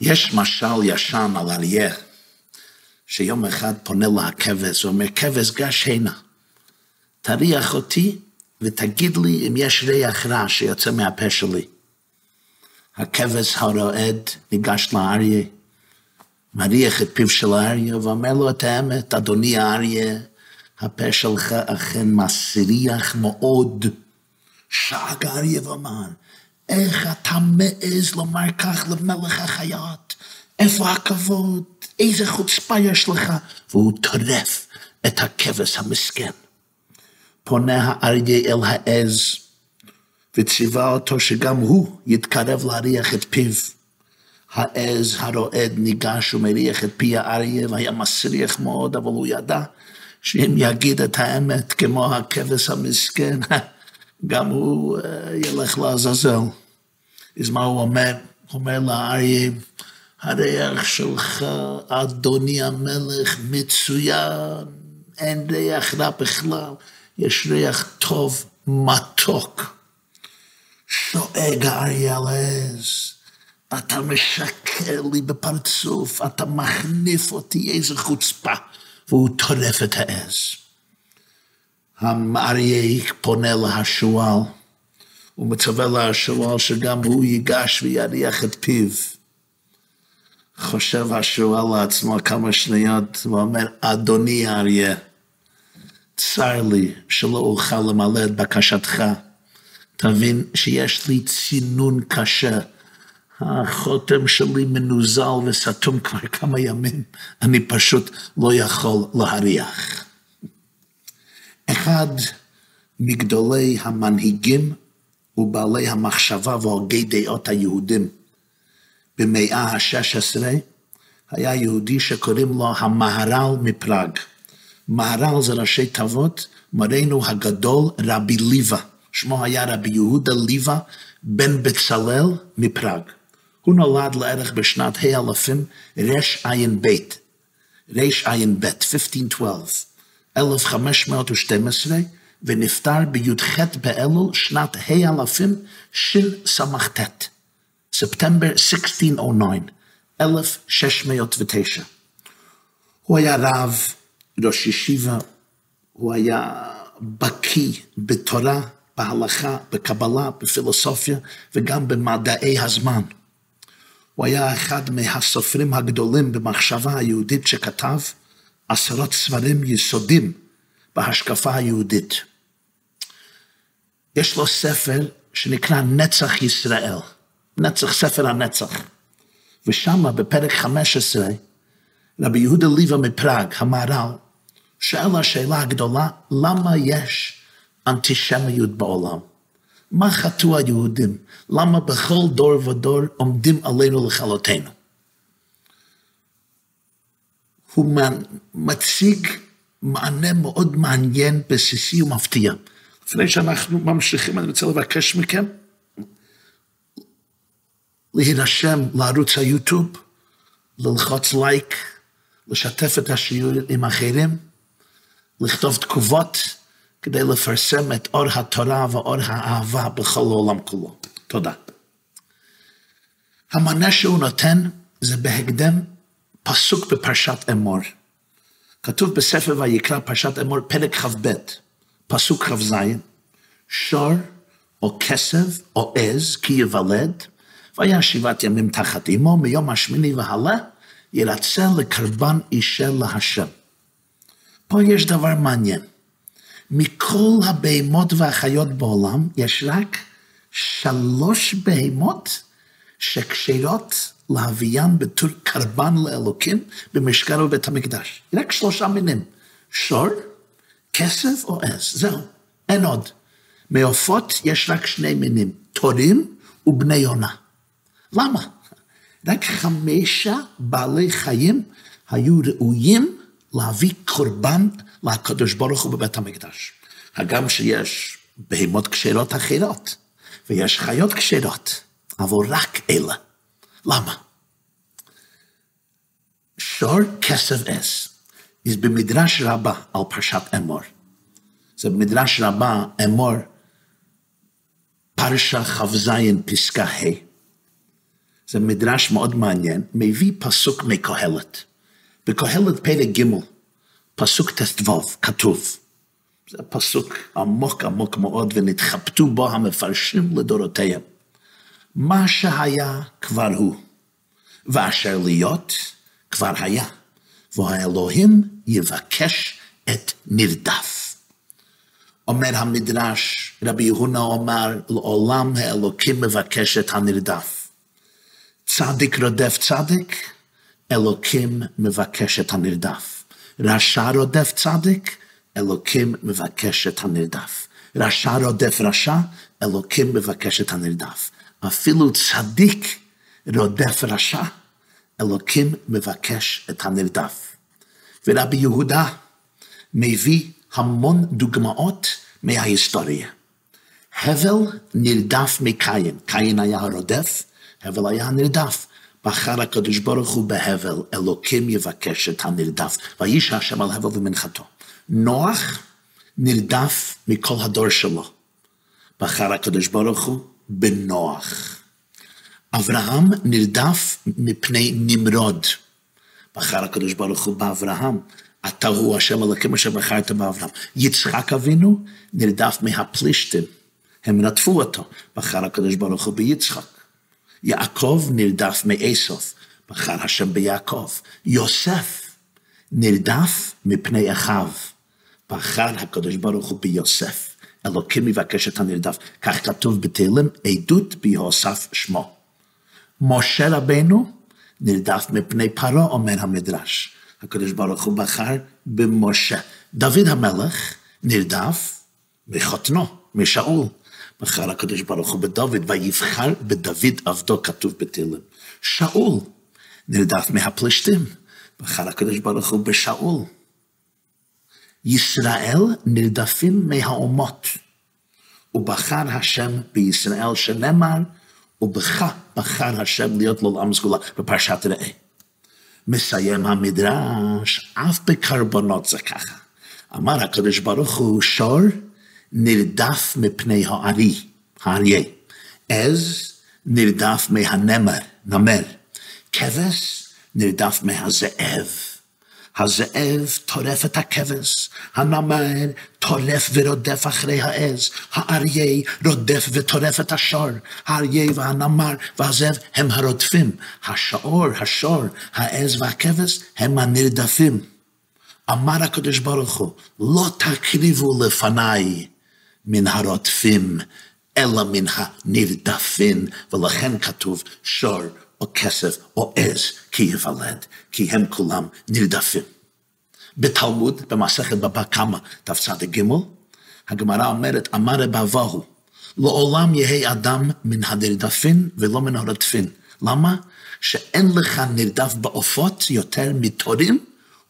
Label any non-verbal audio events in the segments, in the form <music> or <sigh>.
יש משל ישן על אריה, שיום אחד פונה לה הכבש, הוא אומר, כבש גש הנה, תריח אותי ותגיד לי אם יש ריח רע שיוצא מהפה שלי. הכבש הרועד ניגש לאריה, מריח את פיו של האריה ואומר לו את האמת, אדוני האריה, הפה שלך אכן מסריח מאוד. שאג האריה ואמר, איך אתה מעז לומר כך למלך החיות? איפה הכבוד? איזה חוצפה יש לך? והוא טורף את הכבש המסכן. פונה האריה אל העז, וציווה אותו שגם הוא יתקרב להריח את פיו. העז הרועד ניגש ומריח את פי האריה והיה מסריח מאוד, אבל הוא ידע שאם יגיד את האמת כמו הכבש המסכן, <laughs> גם הוא uh, ילך לעזאזל. אז מה הוא אומר? הוא אומר לאריה, הריח שלך, אדוני המלך, מצוין, אין ריח רע בכלל, יש ריח טוב, מתוק. שואג האריה על העז, אתה משקר לי בפרצוף, אתה מחניף אותי, איזה חוצפה. והוא טורף את העז. האריה פונה להשועל, הוא מצווה להשועל שגם הוא ייגש ויריח את פיו. חושב השועל לעצמו כמה שניות ואומר, אדוני האריה, צר לי שלא אוכל למלא את בקשתך. תבין שיש לי צינון קשה. החותם שלי מנוזל וסתום כבר כמה ימים, אני פשוט לא יכול להריח. אחד מגדולי המנהיגים ובעלי המחשבה והוגי דעות היהודים במאה ה-16 היה יהודי שקוראים לו המהר"ל מפראג. מהר"ל זה ראשי תיבות, מורנו הגדול רבי ליבה. שמו היה רבי יהודה ליבה בן בצלאל מפראג. הוא נולד לערך בשנת האלפים רע"ב, רע"ב, 1512, 1512, ונפטר בי"ח באלול שנת האלפים שס"ט, ספטמבר 1609, 1609. הוא היה רב, ראש ישיבה, הוא היה בקיא בתורה, בהלכה, בקבלה, בפילוסופיה וגם במדעי הזמן. הוא היה אחד מהסופרים הגדולים במחשבה היהודית שכתב עשרות ספרים יסודים בהשקפה היהודית. יש לו ספר שנקרא נצח ישראל, נצח, ספר הנצח. ושם בפרק 15, רבי יהודה ליבה מפראג, המהר"ל, שאל השאלה הגדולה, למה יש אנטישמיות בעולם? מה חטאו היהודים? למה בכל דור ודור עומדים עלינו לכלותנו? הוא מציג מענה מאוד מעניין, בסיסי ומפתיע. לפני שאנחנו ממשיכים, אני רוצה לבקש מכם להירשם לערוץ היוטיוב, ללחוץ לייק, לשתף את השיעור עם אחרים, לכתוב תגובות, כדי לפרסם את אור התורה ואור האהבה בכל העולם כולו. תודה. המענה שהוא נותן זה בהקדם פסוק בפרשת אמור. כתוב בספר ויקרא פרשת אמור פרק כ"ב, פסוק כ"ז, שור או כסף או עז כי יוולד, והיה שבעת ימים תחת אמו, מיום השמיני והלאה ירצה לקרבן אישה להשם. פה יש דבר מעניין. מכל הבהמות והחיות בעולם, יש רק שלוש בהמות שכשירות להביאן בתור קרבן לאלוקים במשכן ובית המקדש. רק שלושה מינים, שור, כסף או עז, זהו, אין עוד. מעופות יש רק שני מינים, תורים ובני יונה. למה? רק חמישה בעלי חיים היו ראויים להביא קורבן לקדוש ברוך הוא בבית המקדש. הגם שיש בהמות כשרות אחרות, ויש חיות כשרות, אבל רק אלה. למה? שור כסף אס, זה במדרש רבה על פרשת אמור. זה במדרש רבה, אמור, פרשה כ"ז פסקה ה'. זה מדרש מאוד מעניין, מביא פסוק מקהלת. בקהלת פרק ג', פסוק ט"ו, כתוב, זה פסוק עמוק עמוק מאוד, ונתחבטו בו המפרשים לדורותיהם. מה שהיה כבר הוא, ואשר להיות כבר היה, והאלוהים יבקש את נרדף. אומר המדרש, רבי יהונה אומר, לעולם האלוקים מבקש את הנרדף. צדיק רודף צדיק, אלוקים מבקש את הנרדף. רשע רודף צדיק, אלוקים מבקש את הנרדף. רשע רודף רשע, אלוקים מבקש את הנרדף. אפילו צדיק רודף רשע, אלוקים מבקש את הנרדף. ורבי יהודה מביא המון דוגמאות מההיסטוריה. הבל נרדף מקין, קין היה הרודף, הבל היה הנרדף. בחר הקדוש ברוך הוא בהבל, אלוקים יבקש את הנרדף, וישע השם על הבל ומנחתו. נוח נרדף מכל הדור שלו. בחר הקדוש ברוך הוא בנוח. אברהם נרדף מפני נמרוד. בחר הקדוש ברוך הוא באברהם. אתה הוא השם אלוקים אשר בחרת באברהם. יצחק אבינו נרדף מהפלישתים. הם רדפו אותו. בחר הקדוש ברוך הוא ביצחק. יעקב נרדף מאסוף. בחר השם ביעקב. יוסף נרדף מפני אחיו. בחר הקדוש ברוך הוא ביוסף. אלוקים יבקש את הנרדף. כך כתוב בתהילים, עדות בהוסף שמו. משה רבנו נרדף מפני פרעה, אומר המדרש. הקדוש ברוך הוא בחר במשה. דוד המלך נרדף מחותנו, משאול. בחר הקדוש ברוך הוא בדוד, ויבחר בדוד עבדו, כתוב בתהילים. שאול נרדף מהפלישתים. בחר הקדוש ברוך הוא בשאול. ישראל נרדפים מהאומות, ובחר השם בישראל שנאמר, ובך בחר השם להיות לעולם סגולה בפרשת ראה. מסיים המדרש, אף בקרבנות זה ככה. אמר הקדוש ברוך הוא, שור נרדף מפני הארי, האריה. עז נרדף מהנמר, נמר. כבש נרדף מהזאב. הזאב טורף את הכבש, הנמר טורף ורודף אחרי העז, האריה רודף וטורף את השור, האריה והנמר והזאב הם הרודפים, השאור, השור, העז והכבש הם הנרדפים. אמר הקדוש ברוך הוא, לא תקריבו לפניי מן הרודפים, אלא מן הנרדפים, ולכן כתוב שור או כסף או עז כי יוולד, כי הם כולם נרדפים. בתלמוד, במסכת בבא קמא, תצ"ג, הגמרא אומרת, אמר רב אבהו, לעולם יהא אדם מן הנרדפין ולא מן הרדפין. למה? שאין לך נרדף בעופות יותר מתורים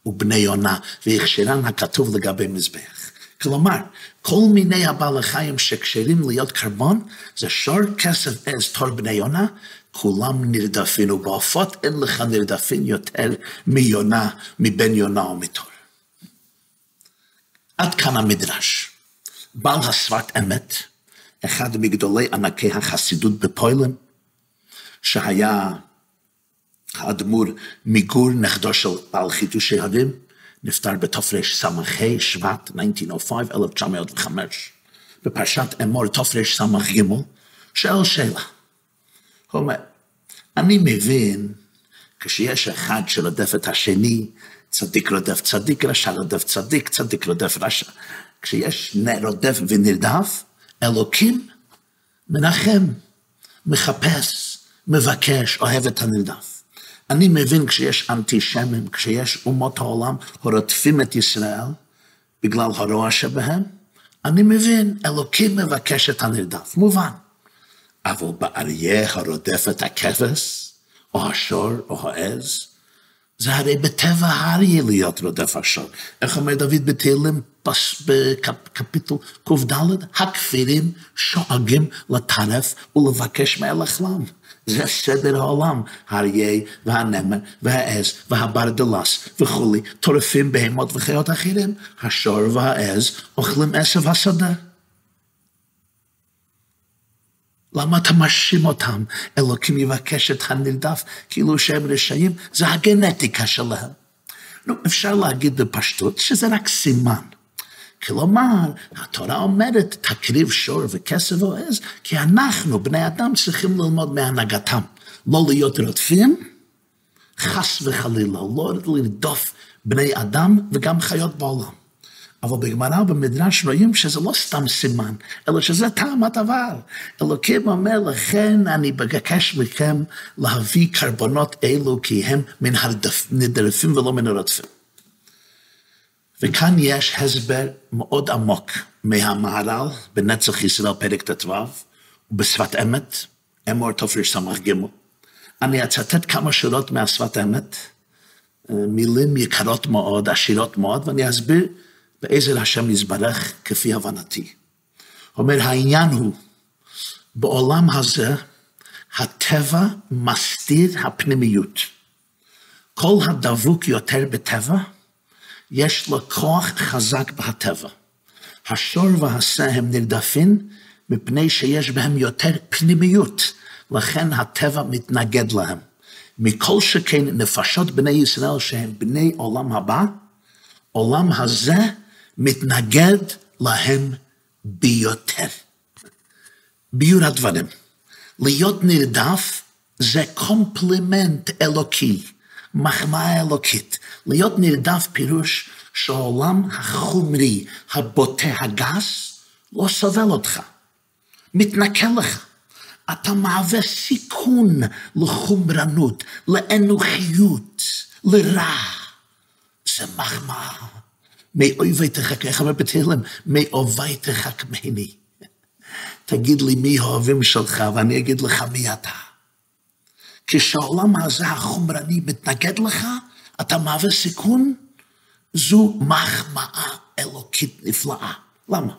ובני יונה, והכשירן הכתוב לגבי מזבח. כלומר, כל מיני הבעלי חיים שכשרים להיות קרבון, זה שור, כסף, עז, תור בני יונה, כולם נרדפים, ובעופות אין לך נרדפים יותר מיונה, מבן יונה או מתור. עד כאן המדרש. בעל השפת אמת, אחד מגדולי ענקי החסידות בפוילן, שהיה האדמו"ר מגור, נכדו של בעל חידושי הרים, נפטר בתרס"ה, שבט, 1905, 1905, בפרשת אמור תרס"ג, שואל שאלה. אומר, אני מבין כשיש אחד שרודף את השני, צדיק רודף צדיק, רשע רודף צדיק, צדיק רודף רשע. כשיש רודף ונרדף, אלוקים מנחם, מחפש, מבקש, אוהב את הנרדף. אני מבין כשיש אנטישמים, כשיש אומות העולם הרודפים את ישראל בגלל הרוע שבהם, אני מבין, אלוקים מבקש את הנרדף, מובן. אבל באריה הרודף את הכבש, או השור, או העז, זה הרי בטבע האריה להיות רודף השור. איך אומר דוד בתהילים בקפיטול קד, הכפירים שואגים לטרף ולבקש מהלכלם. זה סדר העולם, האריה והנמר והעז והברדלס וכולי, טורפים בהמות וחיות אחרים. השור והעז אוכלים עשב השדה. למה אתה מאשים אותם? אלוקים יבקש את הנרדף כאילו שהם רשעים, זה הגנטיקה שלהם. נו, אפשר להגיד בפשטות שזה רק סימן. כלומר, התורה אומרת, תקריב שור וכסף או עז, כי אנחנו, בני אדם, צריכים ללמוד מהנהגתם. לא להיות רודפים, חס וחלילה, לא לרדוף בני אדם וגם חיות בעולם. אבל בגמרא במדרש רואים שזה לא סתם סימן, אלא שזה טעם הדבר. אלוקים אומר לכן אני מבקש מכם להביא קרבנות אלו כי הם מן הנדרפים ולא מן הרודפים. וכאן יש הסבר מאוד עמוק מהמהר"ל בנצח ישראל פרק ט"ו ובשפת אמת, אמור תרס"ג. אני אצטט כמה שורות מהשפת אמת, מילים יקרות מאוד, עשירות מאוד, ואני אסביר בעזר השם יזברך כפי הבנתי. אומר, העניין הוא, בעולם הזה הטבע מסתיר הפנימיות. כל הדבוק יותר בטבע, יש לו כוח חזק בהטבע. השור והשה הם נרדפים מפני שיש בהם יותר פנימיות, לכן הטבע מתנגד להם. מכל שכן נפשות בני ישראל שהם בני עולם הבא, עולם הזה מתנגד להם ביותר. ביור הדברים. להיות נרדף זה קומפלימנט אלוקי, מחמאה אלוקית. להיות נרדף פירוש שהעולם החומרי, הבוטה, הגס, לא סובל אותך, מתנכל לך. אתה מהווה סיכון לחומרנות, לאנוכיות, לרע. זה מחמאה. מאויבי תחק, איך אומר בתהילים? מאויבי תחק ממני. תגיד לי מי האוהבים שלך ואני אגיד לך מי אתה. כשהעולם הזה החומרני מתנגד לך, אתה מהווה סיכון, זו מחמאה אלוקית נפלאה. למה?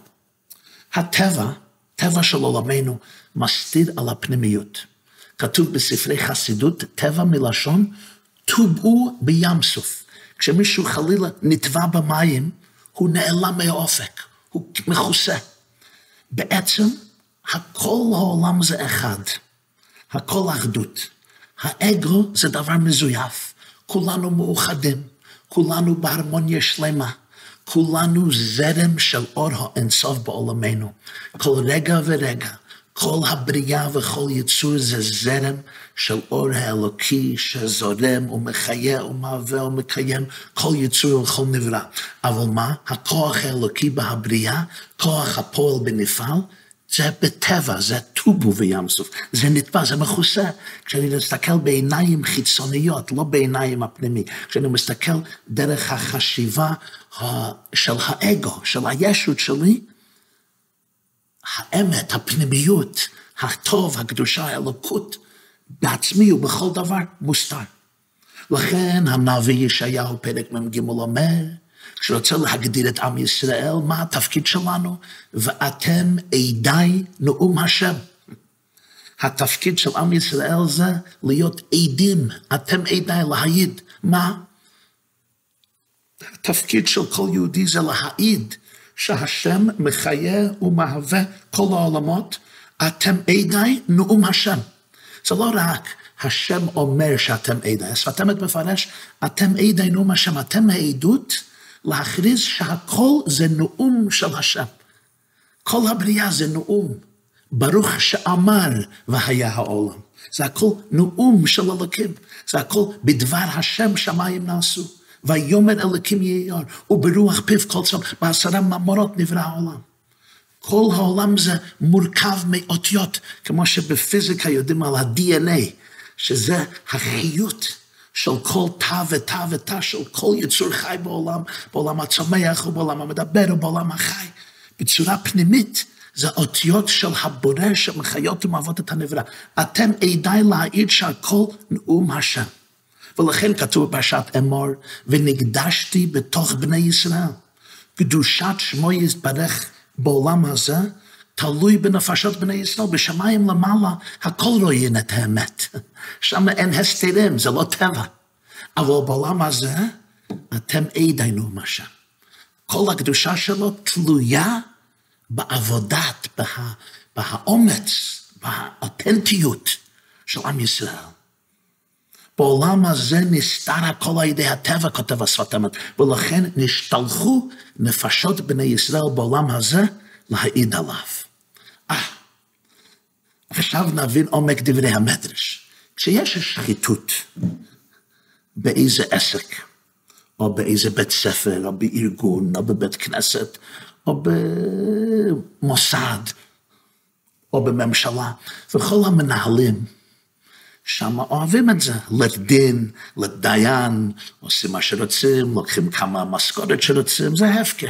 הטבע, טבע של עולמנו, מסתיר על הפנימיות. כתוב בספרי חסידות, טבע מלשון, טובעו בים סוף. כשמישהו חלילה נטבע במים, הוא נעלם מהאופק, הוא מכוסה. בעצם, הכל העולם זה אחד, הכל אחדות. האגו זה דבר מזויף, כולנו מאוחדים, כולנו בהרמוניה שלמה, כולנו זרם של אור האינסוף בעולמנו. כל רגע ורגע כל הבריאה וכל יצור זה זרם של אור האלוקי שזורם ומחיה ומהווה ומקיים כל יצור וכל נברא. אבל מה? הכוח האלוקי בהבריאה, כוח הפועל בנפעל, זה בטבע, זה טובו וים סוף, זה נתבע, זה מכוסה. כשאני מסתכל בעיניים חיצוניות, לא בעיניים הפנימי, כשאני מסתכל דרך החשיבה של האגו, של הישות שלי, האמת, הפנימיות, הטוב, הקדושה, האלוקות, בעצמי ובכל דבר מוסתר. לכן הנביא ישעיהו פרק מ"ג אומר, כשרוצה להגדיר את עם ישראל, מה התפקיד שלנו? ואתם עדי נאום השם. התפקיד של עם ישראל זה להיות עדים, אתם עדי להעיד. מה? התפקיד של כל יהודי זה להעיד שהשם מחיה ומהווה כל העולמות, אתם עדי נאום השם. זה לא רק השם אומר שאתם עדי, השפת אמת מפרש, אתם עדי נאום השם, אתם העדות להכריז שהכל זה נאום של השם. כל הבריאה זה נאום. ברוך שאמר והיה העולם. זה הכל נאום של אלוקים. זה הכל בדבר השם שמיים נעשו. ויאמר אלוקים אור, וברוח פיו כל צום, בעשרה מאמרות נברא העולם. כל העולם זה מורכב מאותיות, כמו שבפיזיקה יודעים על ה-DNA, שזה החיות של כל תא ותא ותא של כל יצור חי בעולם, בעולם הצומח ובעולם המדבר ובעולם החי. בצורה פנימית, זה אותיות של הבורא שמחיות ומאהבות את הנברא. אתם עדיי להעיד שהכל נאום השם. ולכן כתוב בפרשת אמור, ונקדשתי בתוך בני ישראל. קדושת שמו יתברך בעולם הזה, תלוי בנפשות בני ישראל, בשמיים למעלה, הכל רואים את האמת. שם אין הסתרים, זה לא טבע. אבל בעולם הזה, אתם עדינו משם. כל הקדושה שלו תלויה בעבודת, בה, בהאומץ, והאותנטיות של עם ישראל. בעולם הזה נסתר הכל על ידי הטבע, כותב השפת אמת, ולכן נשתלחו נפשות בני ישראל בעולם הזה להעיד עליו. אה, עכשיו נבין עומק דברי המדרש. כשיש שחיתות באיזה עסק, או באיזה בית ספר, או בארגון, או בבית כנסת, או במוסד, או בממשלה, וכל המנהלים שם אוהבים את זה, לדין, לדיין, עושים מה שרוצים, לוקחים כמה משכורת שרוצים, זה הפקר.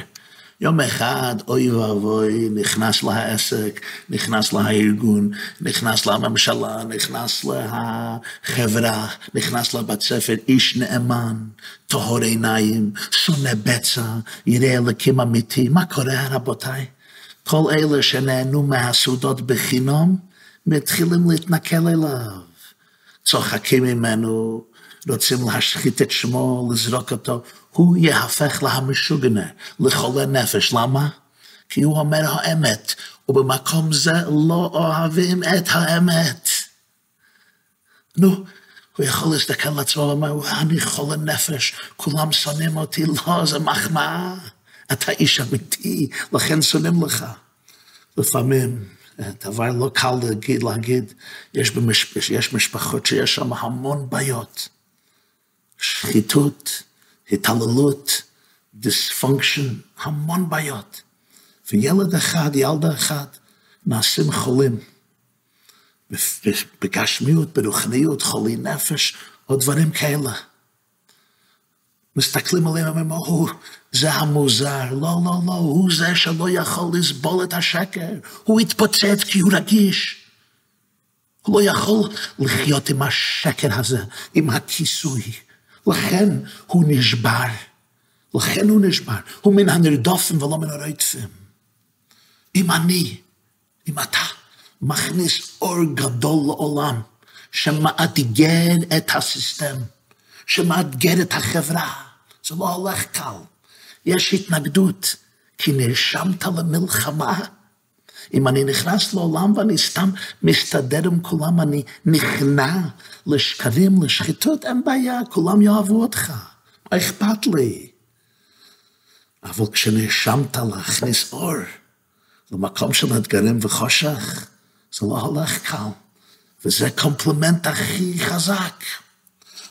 יום אחד, אוי ואבוי, נכנס לעסק, נכנס לארגון, נכנס לממשלה, נכנס לחברה, נכנס לבית ספר, איש נאמן, טהור עיניים, שונא בצע, יראה אלוקים אמיתי. מה קורה, רבותיי? כל אלה שנהנו מהסעודות בחינום, מתחילים להתנכל אליו. צוחקים ממנו, רוצים להשחית את שמו, לזרוק אותו. הוא יהפך להמשוגנה, לחולה נפש. למה? כי הוא אומר האמת, ובמקום זה לא אוהבים את האמת. נו, הוא יכול להסתכל על עצמו ואומר, אני חולה נפש, כולם שונאים אותי, לא, זה מחמאה. אתה איש אמיתי, לכן שונאים לך. לפעמים, דבר לא קל להגיד, להגיד, יש, במשפ... יש משפחות שיש שם המון בעיות. שחיתות, התעללות, dysfunction, המון בעיות. וילד אחד, ילדה אחת, נעשים חולים. בגשמיות, ברוחניות, חולי נפש, או דברים כאלה. מסתכלים עליהם ואומרים, או, זה המוזר. לא, לא, לא, הוא זה שלא יכול לסבול את השקר. הוא התפוצץ כי הוא רגיש. הוא לא יכול לחיות עם השקר הזה, עם הכיסוי. לכן הוא נשבר. לכן הוא נשבר. הוא מן הנרדופים ולא מן הרדפים. אם אני, אם אתה, מכניס אור גדול לעולם, שמאתגר את הסיסטם, שמאתגר את החברה, זה לא הולך קל. יש התנגדות, כי נרשמת למלחמה. אם אני נכנס לעולם ואני סתם מסתדר עם כולם, אני נכנע לשקרים, לשחיתות, אין בעיה, כולם יאהבו אותך. מה אכפת לי? אבל כשנרשמת להכניס אור למקום של אתגרים וחושך, זה לא הולך קל. וזה קומפלימנט הכי חזק.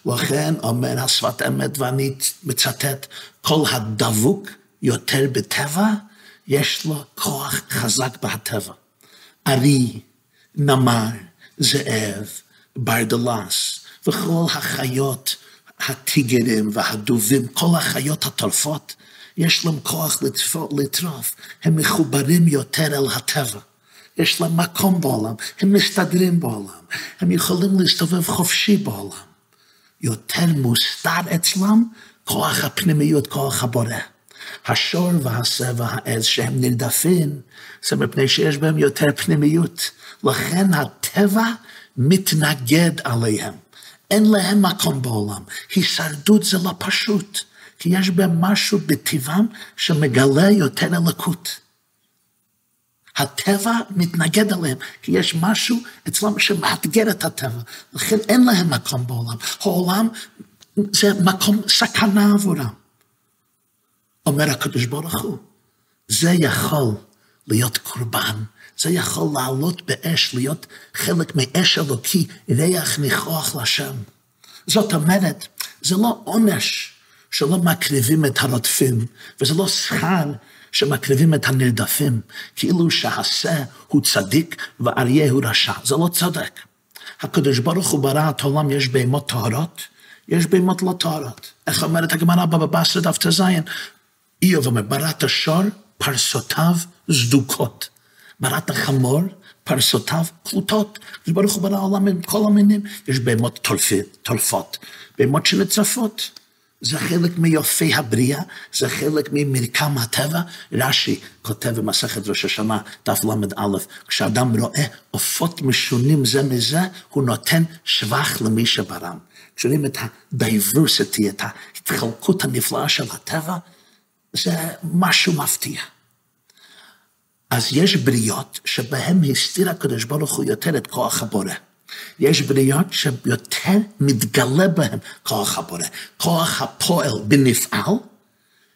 לכן אומר השפת אמת, ואני מצטט, כל הדבוק יותר בטבע, יש לו כוח חזק בטבע. ארי, נמר, זאב, ברדלס, וכל החיות, הטיגרים והדובים, כל החיות הטורפות, יש להם כוח לטרוף, הם מחוברים יותר אל הטבע. יש להם מקום בעולם, הם מסתדרים בעולם, הם יכולים להסתובב חופשי בעולם. יותר מוסתר אצלם כוח הפנימיות, כוח הבורא. השור והשה והעז שהם נרדפים, זה מפני שיש בהם יותר פנימיות. לכן הטבע מתנגד עליהם. אין להם מקום בעולם. הישרדות זה לא פשוט, כי יש בהם משהו בטבעם שמגלה יותר אלוקות. הטבע מתנגד עליהם, כי יש משהו אצלם שמאתגר את הטבע, לכן אין להם מקום בעולם. העולם זה מקום סכנה עבורם. אומר הקדוש ברוך הוא, זה יכול להיות קורבן, זה יכול לעלות באש, להיות חלק מאש אלוקי, ריח ניחוח לשם. זאת אומרת, זה לא עונש שלא מקריבים את הרודפים, וזה לא שכר שמקריבים את הנרדפים, כאילו שהשה הוא צדיק ואריה הוא רשע. זה לא צודק. הקדוש ברוך הוא ברא את העולם, יש בהמות טהרות, יש בהמות לא טהרות. איך אומרת הגמרא בבא בסר דף ט"ז? איוב אומר, בראת שור, פרסותיו סדוקות. בראת חמור, פרסותיו קלוטות. הקדוש ברוך הוא ברא העולם עם כל המינים. יש בהמות טורפות, בהמות שנצרפות. זה חלק מיופי הבריאה, זה חלק ממרקם הטבע. רש"י כותב במסכת ראש השנה, דף ל"א, כשאדם רואה עופות משונים זה מזה, הוא נותן שבח למי שברם. כשרואים את ה-diversity, את ההתחלקות הנפלאה של הטבע, זה משהו מפתיע. אז יש בריות שבהן הסתיר הקדוש ברוך הוא יותר את כוח הבורא. יש בריות שיותר מתגלה בהן כוח הבורא. כוח הפועל בנפעל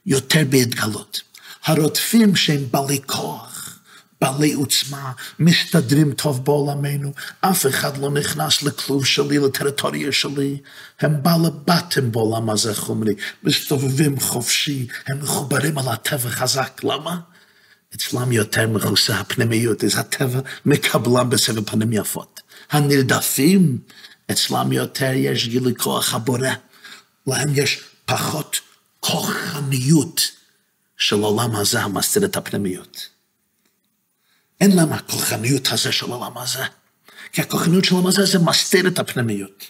יותר בהתגלות. הרודפים שהם בעלי כוח, בעלי עוצמה, מסתדרים טוב בעולמנו, אף אחד לא נכנס לכלוב שלי, לטריטוריה שלי, הם בעלי בתים בעולם הזה חומרי, מסתובבים חופשי, הם מחוברים על הטבע חזק, למה? אצלם יותר מכוסה הפנימיות, אז הטבע מקבלם בסבב פנים יפות. הנרדפים, אצלם יותר יש גילוי כוח הבורא, להם יש פחות כוחניות של העולם הזה המסתיר את הפנימיות. אין להם הכוחניות הזה של העולם הזה, כי הכוחניות של העולם הזה זה מסתיר את הפנימיות.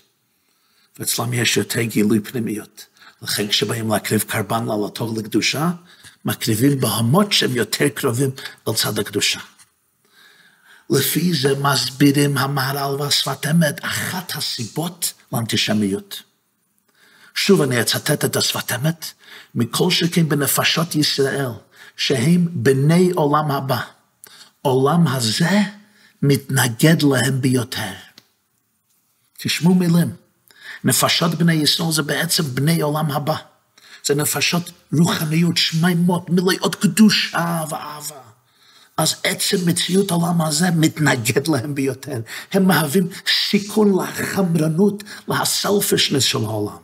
ואצלם יש יותר גילוי פנימיות. לכן כשבאים להקריב קרבן לעלתו לקדושה, מקריבים בהמות שהם יותר קרובים אל צד הקדושה. לפי זה מסבירים המהר"ל והשפת אמת אחת הסיבות לאנטישמיות. שוב אני אצטט את השפת אמת, מכל שכן בנפשות ישראל, שהם בני עולם הבא. עולם הזה מתנגד להם ביותר. תשמעו מילים, נפשות בני ישראל זה בעצם בני עולם הבא. זה נפשות רוחניות, שמימות, מלאות קדושה ואהבה. אז עצם מציאות העולם הזה מתנגד להם ביותר. הם מהווים סיכון לחמרנות, לסלפישנס של העולם.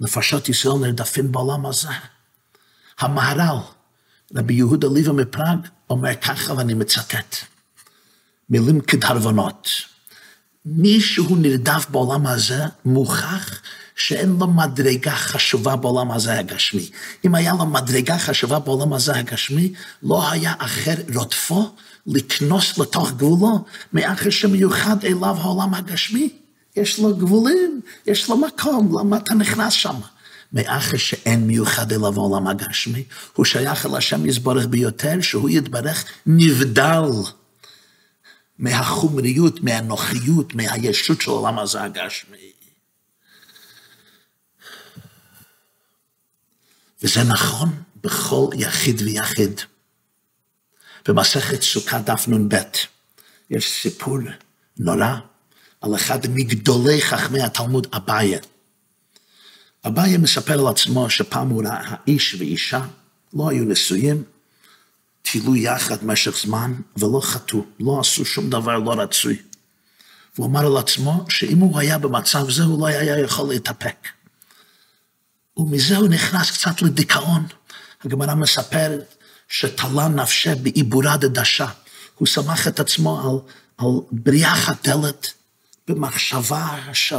נפשות ישראל נרדפים בעולם הזה. המהר"ל, רבי יהודה ליבה מפראג, אומר ככה, ואני מצטט, מילים כדרבנות. מי שהוא נרדף בעולם הזה, מוכח שאין לו מדרגה חשובה בעולם הזה הגשמי. אם היה לו מדרגה חשובה בעולם הזה הגשמי, לא היה אחר רודפו לקנוס לתוך גבולו, מאחר שמיוחד אליו העולם הגשמי. יש לו גבולים, יש לו מקום, למה אתה נכנס שם? מאחר שאין מיוחד אליו העולם הגשמי, הוא שייך אל השם יזברך ביותר, שהוא יתברך נבדל מהחומריות, מהנוחיות, מהישות של העולם הזה הגשמי. וזה נכון בכל יחיד ויחיד. במסכת סוכה דף נ"ב יש סיפור נורא על אחד מגדולי חכמי התלמוד אביי. אביי מספר על עצמו שפעם הוא ראה האיש ואישה, לא היו נשואים, טילו יחד במשך זמן ולא חטאו, לא עשו שום דבר לא רצוי. והוא אמר על עצמו שאם הוא היה במצב זה הוא לא היה יכול להתאפק. ומזה הוא נכנס קצת לדיכאון. הגמרא מספרת שתלה נפשה בעיבורה דדשה. הוא שמח את עצמו על, על בריח הדלת במחשבה של,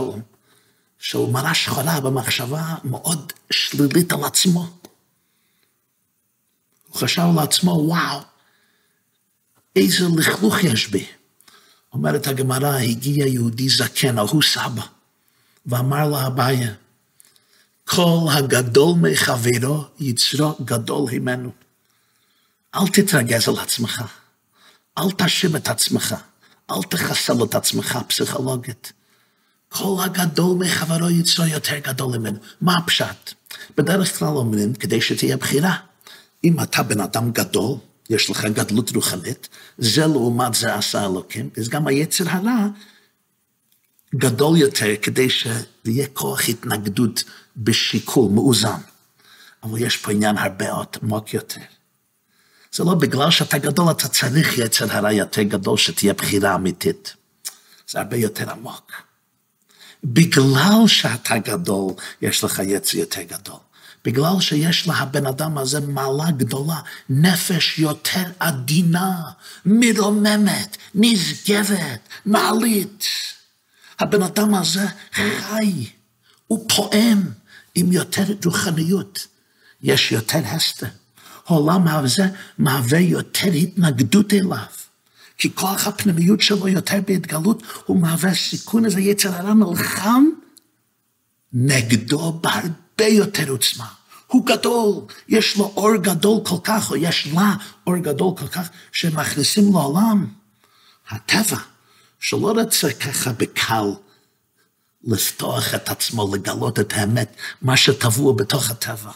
של מראה שחורה, במחשבה מאוד שלילית על עצמו. הוא חשב לעצמו, וואו, איזה לכלוך יש בי. אומרת הגמרא, הגיע יהודי זקן, ההוא סבא, ואמר לה אביי, כל הגדול מחברו יצרו גדול ממנו. אל תתרגז על עצמך, אל תאשים את עצמך, אל תחסל את עצמך פסיכולוגית. כל הגדול מחברו יצרו יותר גדול ממנו. מה הפשט? בדרך כלל אומרים, כדי שתהיה בחירה. אם אתה בן אדם גדול, יש לך גדלות רוחנית, זה לעומת זה עשה אלוקים, אז גם היצר הרע גדול יותר כדי שיהיה כוח התנגדות בשיקול מאוזן. אבל יש פה עניין הרבה עמוק יותר. זה לא בגלל שאתה גדול, אתה צריך יצר הרע יותר גדול שתהיה בחירה אמיתית. זה הרבה יותר עמוק. בגלל שאתה גדול, יש לך יצר יותר גדול. בגלל שיש לבן אדם הזה מעלה גדולה, נפש יותר עדינה, מרוממת, נשגבת, מעלית. הבן אדם הזה חי, הוא פועם עם יותר רוחניות. יש יותר הסתר. העולם הזה מהווה יותר התנגדות אליו. כי כוח הפנימיות שלו יותר בהתגלות, הוא מהווה סיכון איזה יצר הרע נלחם נגדו בהרבה יותר עוצמה. הוא גדול, יש לו אור גדול כל כך, או יש לה אור גדול כל כך, שמכניסים לעולם. הטבע, שלא רוצה ככה בקל לפתוח את עצמו, לגלות את האמת, מה שטבוע בתוך הטבע.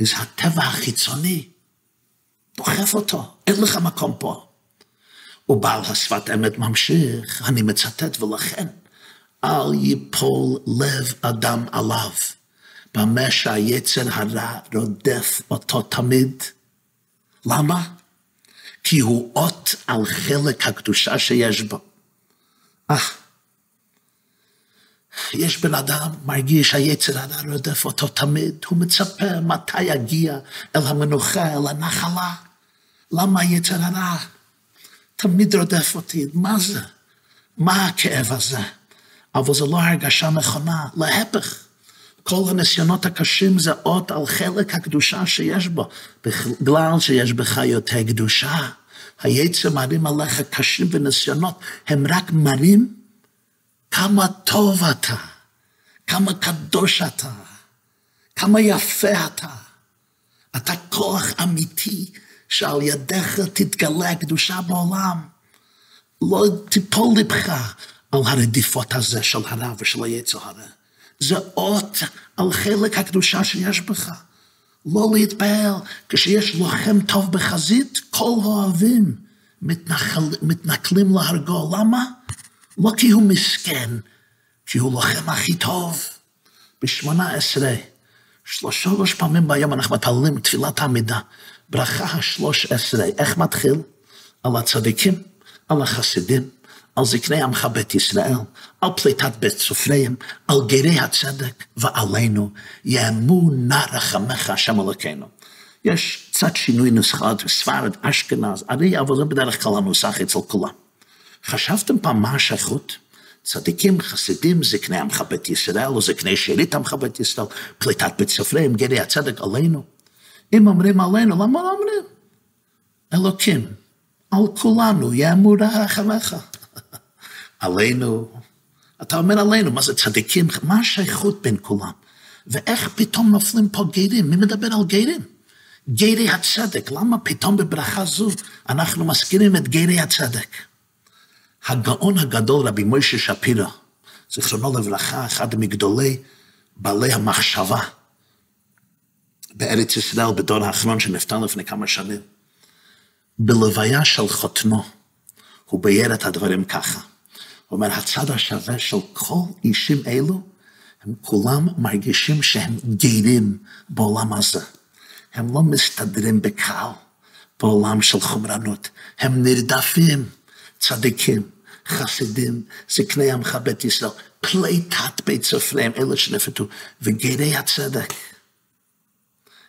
אז הטבע החיצוני דוחף אותו, אין לך מקום פה. ובעל השפת אמת ממשיך, אני מצטט, ולכן אל ייפול לב אדם עליו, במה שהיצר הרע רודף אותו תמיד. למה? כי הוא אות על חלק הקדושה שיש בו. אה, יש בן אדם מרגיש היצר הרע רודף אותו תמיד, הוא מצפה מתי יגיע אל המנוחה, אל הנחלה. למה היצר הרע תמיד רודף אותי? מה זה? מה הכאב הזה? אבל זו לא הרגשה נכונה, להפך. כל הניסיונות הקשים זה אות על חלק הקדושה שיש בו, בגלל שיש בך יותר קדושה. היצר מראים עליך קשים וניסיונות, הם רק מראים כמה טוב אתה, כמה קדוש אתה, כמה יפה אתה. אתה כוח אמיתי שעל ידיך תתגלה הקדושה בעולם. לא תיפול לבך על הרדיפות הזה של הרע ושל היצר הרע. זה אות על חלק הקדושה שיש בך. לא להתפעל, כשיש לוחם טוב בחזית, כל האוהבים מתנחל, מתנכלים להרגו. למה? לא כי הוא מסכן, כי הוא לוחם הכי טוב. בשמונה עשרה, שלוש פעמים ביום אנחנו מתפללים תפילת העמידה. ברכה השלוש עשרה, איך מתחיל? על הצדיקים, על החסידים, על זקני עמך בית ישראל, על פליטת בית סופריהם, על גרי הצדק, ועלינו יאמו נא רחמך השם אלוקינו. יש קצת שינוי נוסחת, ספרד, אשכנז, הרי אבל זה בדרך כלל הנוסח אצל כולם. חשבתם פעם מה השייכות? צדיקים, חסידים, זקני עמך בית ישראל, או זקני שארית עמך בית ישראל, פליטת בית סופריהם, גרי הצדק, עלינו. אם אומרים עלינו, למה לא אומרים? אלוקים, על כולנו יאמרו רחמך. עלינו, אתה אומר עלינו, מה זה צדיקים? מה השייכות בין כולם? ואיך פתאום נופלים פה גרים? מי מדבר על גרים? גרי הצדק, למה פתאום בברכה זו אנחנו מזכירים את גרי הצדק? הגאון הגדול רבי מוישה שפירא, זיכרונו לברכה, אחד מגדולי בעלי המחשבה בארץ ישראל בדור האחרון שנפטר לפני כמה שנים. בלוויה של חותנו, הוא בייר את הדברים ככה. אומר, הצד השווה של כל אישים אלו, הם כולם מרגישים שהם גרים בעולם הזה. הם לא מסתדרים בקל בעולם של חומרנות. הם נרדפים, צדיקים, חסידים, זקני עמך בית ישראל, פליטת בית סופריהם, אלה שנפטו, וגרי הצדק.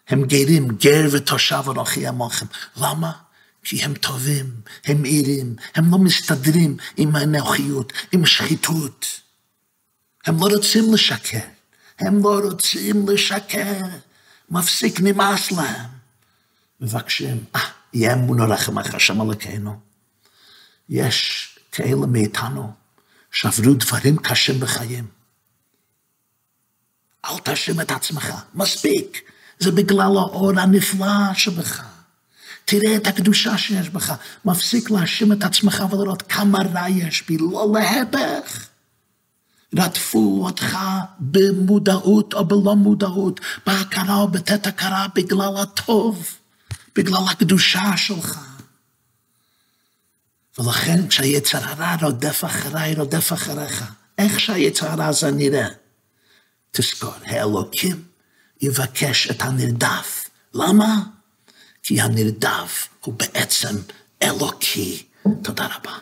הם גרים, גר ותושב אנוכי עמכם. למה? כי הם טובים, הם עירים, הם לא מסתדרים עם האנוכיות, עם שחיתות. הם לא רוצים לשקר, הם לא רוצים לשקר. מפסיק נמאס להם. מבקשים, אה, יהיה אמונו לכם אחרי השם אלוקינו. יש כאלה מאיתנו שעברו דברים קשים בחיים. אל תאשים את עצמך, מספיק. זה בגלל האור הנפלא שבך. תראה את הקדושה שיש בך. מפסיק להאשים את עצמך ולראות כמה רע יש בי, לא להפך. רדפו אותך במודעות או בלא מודעות, בהכרה או בתת הכרה, בגלל הטוב, בגלל הקדושה שלך. ולכן כשהיצר הרע רודף אחריי, רודף אחריך, איך שהיצר הרע הזה נראה, תזכור, האלוקים יבקש את הנרדף. למה? כי הנרדף הוא בעצם אלוקי. תודה רבה.